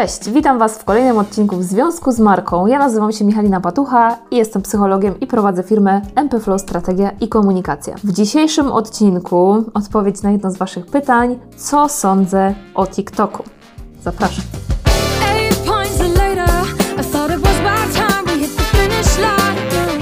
Cześć, witam Was w kolejnym odcinku w związku z marką. Ja nazywam się Michalina Patucha i jestem psychologiem i prowadzę firmę MP Flow Strategia i Komunikacja. W dzisiejszym odcinku odpowiedź na jedno z Waszych pytań, co sądzę o TikToku. Zapraszam.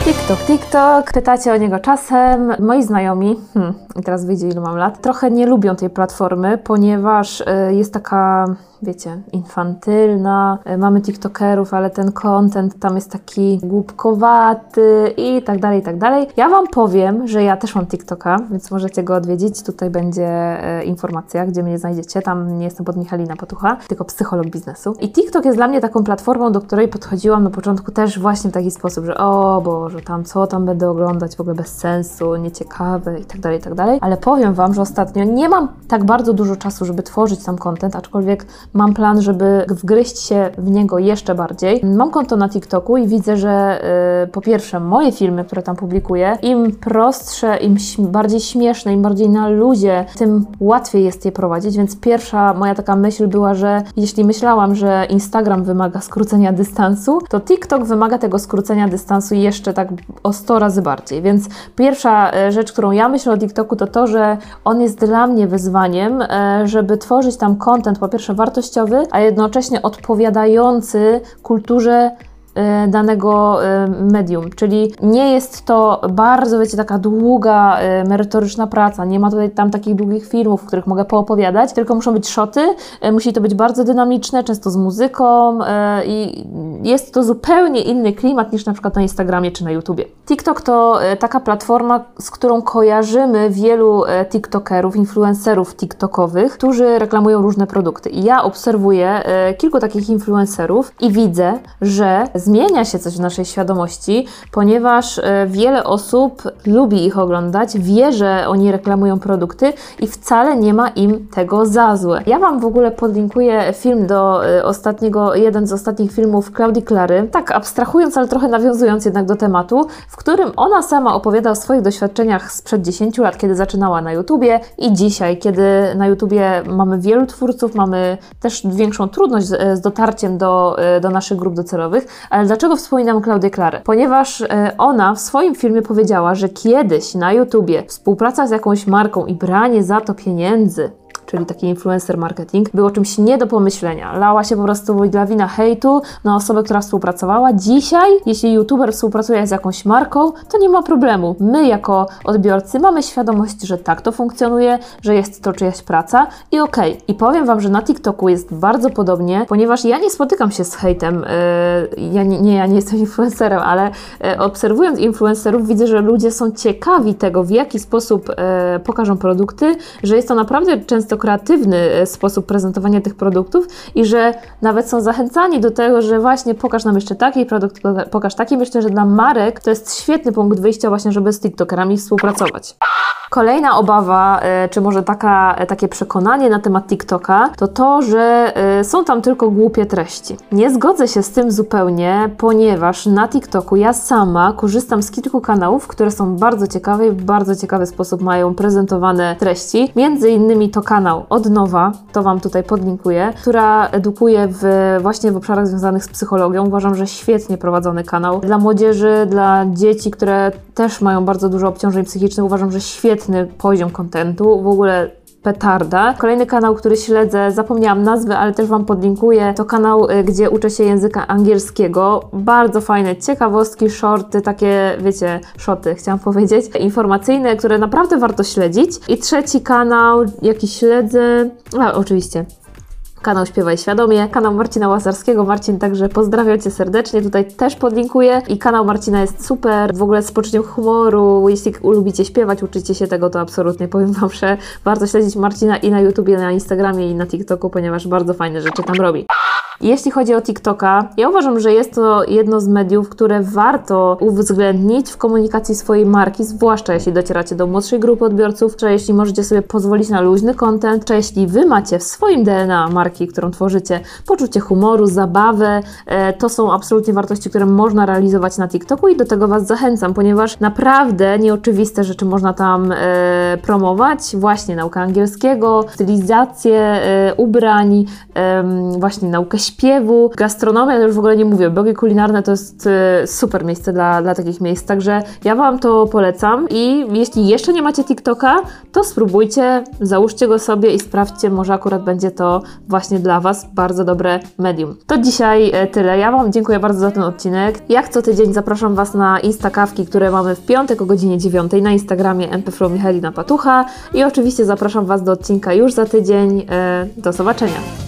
TikTok, TikTok, pytacie o niego czasem. Moi znajomi, hmm, i teraz wyjdzie ilu mam lat, trochę nie lubią tej platformy, ponieważ y, jest taka, wiecie, infantylna. Y, mamy TikTokerów, ale ten content tam jest taki głupkowaty i tak dalej, i tak dalej. Ja Wam powiem, że ja też mam TikToka, więc możecie go odwiedzić. Tutaj będzie y, informacja, gdzie mnie znajdziecie. Tam nie jestem pod Michalina Potucha, tylko psycholog biznesu. I TikTok jest dla mnie taką platformą, do której podchodziłam na początku też właśnie w taki sposób, że o Boże, tam co tam będę oglądać, w ogóle bez sensu, nieciekawe i tak dalej, i tak dalej. Ale powiem Wam, że ostatnio nie mam tak bardzo dużo czasu, żeby tworzyć tam content, aczkolwiek mam plan, żeby wgryźć się w niego jeszcze bardziej. Mam konto na TikToku i widzę, że y, po pierwsze moje filmy, które tam publikuję, im prostsze, im bardziej śmieszne, im bardziej na ludzie, tym łatwiej jest je prowadzić, więc pierwsza moja taka myśl była, że jeśli myślałam, że Instagram wymaga skrócenia dystansu, to TikTok wymaga tego skrócenia dystansu jeszcze tak o 100 razy bardziej. Więc pierwsza e, rzecz, którą ja myślę o TikToku, to to, że on jest dla mnie wyzwaniem, e, żeby tworzyć tam content, po pierwsze wartościowy, a jednocześnie odpowiadający kulturze danego e, medium, czyli nie jest to bardzo, wiecie, taka długa, e, merytoryczna praca, nie ma tutaj tam takich długich filmów, w których mogę poopowiadać, tylko muszą być szoty, musi to być bardzo dynamiczne, często z muzyką i jest to zupełnie inny klimat niż na przykład na Instagramie czy na YouTubie. TikTok to taka platforma, z którą kojarzymy wielu TikTokerów, influencerów TikTokowych, którzy reklamują różne produkty. I ja obserwuję kilku takich influencerów i widzę, że zmienia się coś w naszej świadomości, ponieważ e, wiele osób lubi ich oglądać, wie, że oni reklamują produkty i wcale nie ma im tego za złe. Ja Wam w ogóle podlinkuję film do e, ostatniego, jeden z ostatnich filmów Klaudii Klary, tak abstrahując, ale trochę nawiązując jednak do tematu, w którym ona sama opowiada o swoich doświadczeniach sprzed 10 lat, kiedy zaczynała na YouTubie i dzisiaj, kiedy na YouTubie mamy wielu twórców, mamy też większą trudność z, z dotarciem do, e, do naszych grup docelowych. Ale dlaczego wspominam Klaudię Klarę? Ponieważ e, ona w swoim filmie powiedziała, że kiedyś na YouTubie współpraca z jakąś marką i branie za to pieniędzy czyli taki influencer marketing, było czymś nie do pomyślenia. Lała się po prostu lawina hejtu na osobę, która współpracowała. Dzisiaj, jeśli youtuber współpracuje z jakąś marką, to nie ma problemu. My, jako odbiorcy, mamy świadomość, że tak to funkcjonuje, że jest to czyjaś praca i okej. I powiem Wam, że na TikToku jest bardzo podobnie, ponieważ ja nie spotykam się z hejtem. Yy, ja nie, nie, ja nie jestem influencerem, ale yy, obserwując influencerów, widzę, że ludzie są ciekawi tego, w jaki sposób yy, pokażą produkty, że jest to naprawdę często kreatywny e, sposób prezentowania tych produktów i że nawet są zachęcani do tego, że właśnie pokaż nam jeszcze taki produkt, poka- pokaż taki. Myślę, że dla marek to jest świetny punkt wyjścia właśnie, żeby z TikTokerami współpracować. Kolejna obawa, e, czy może taka, e, takie przekonanie na temat TikToka, to to, że e, są tam tylko głupie treści. Nie zgodzę się z tym zupełnie, ponieważ na TikToku ja sama korzystam z kilku kanałów, które są bardzo ciekawe i w bardzo ciekawy sposób mają prezentowane treści. Między innymi to kanał Od Nowa, to Wam tutaj podlinkuję, która edukuje w, właśnie w obszarach związanych z psychologią. Uważam, że świetnie prowadzony kanał. Dla młodzieży, dla dzieci, które też mają bardzo dużo obciążeń psychicznych, uważam, że świetny poziom kontentu. W ogóle petarda. Kolejny kanał, który śledzę, zapomniałam nazwy, ale też Wam podlinkuję, to kanał, y, gdzie uczę się języka angielskiego. Bardzo fajne ciekawostki, shorty, takie, wiecie, szoty, chciałam powiedzieć, informacyjne, które naprawdę warto śledzić. I trzeci kanał, jaki śledzę, a oczywiście, Kanał Śpiewaj Świadomie, kanał Marcina Łazarskiego. Marcin, także pozdrawiam Cię serdecznie, tutaj też podlinkuję. I kanał Marcina jest super, w ogóle z poczuciem humoru. Jeśli lubicie śpiewać, uczycie się tego, to absolutnie powiem Wam, że warto śledzić Marcina i na YouTubie, na Instagramie i na TikToku, ponieważ bardzo fajne rzeczy tam robi. Jeśli chodzi o TikToka, ja uważam, że jest to jedno z mediów, które warto uwzględnić w komunikacji swojej marki, zwłaszcza jeśli docieracie do młodszej grupy odbiorców, czy jeśli możecie sobie pozwolić na luźny content, czy jeśli wy macie w swoim DNA marki, którą tworzycie, poczucie humoru, zabawę, e, to są absolutnie wartości, które można realizować na TikToku i do tego Was zachęcam, ponieważ naprawdę nieoczywiste rzeczy można tam e, promować, właśnie naukę angielskiego, stylizację e, ubrań, właśnie naukę śpiewu, gastronomia, już w ogóle nie mówię, blogi kulinarne to jest e, super miejsce dla, dla takich miejsc, także ja Wam to polecam i jeśli jeszcze nie macie TikToka, to spróbujcie, załóżcie go sobie i sprawdźcie, może akurat będzie to właśnie dla Was bardzo dobre medium. To dzisiaj e, tyle. Ja Wam dziękuję bardzo za ten odcinek. Jak co tydzień zapraszam Was na Instakawki, które mamy w piątek o godzinie 9 na Instagramie MPFlow Michalina Patucha i oczywiście zapraszam Was do odcinka już za tydzień. E, Do zobaczenia.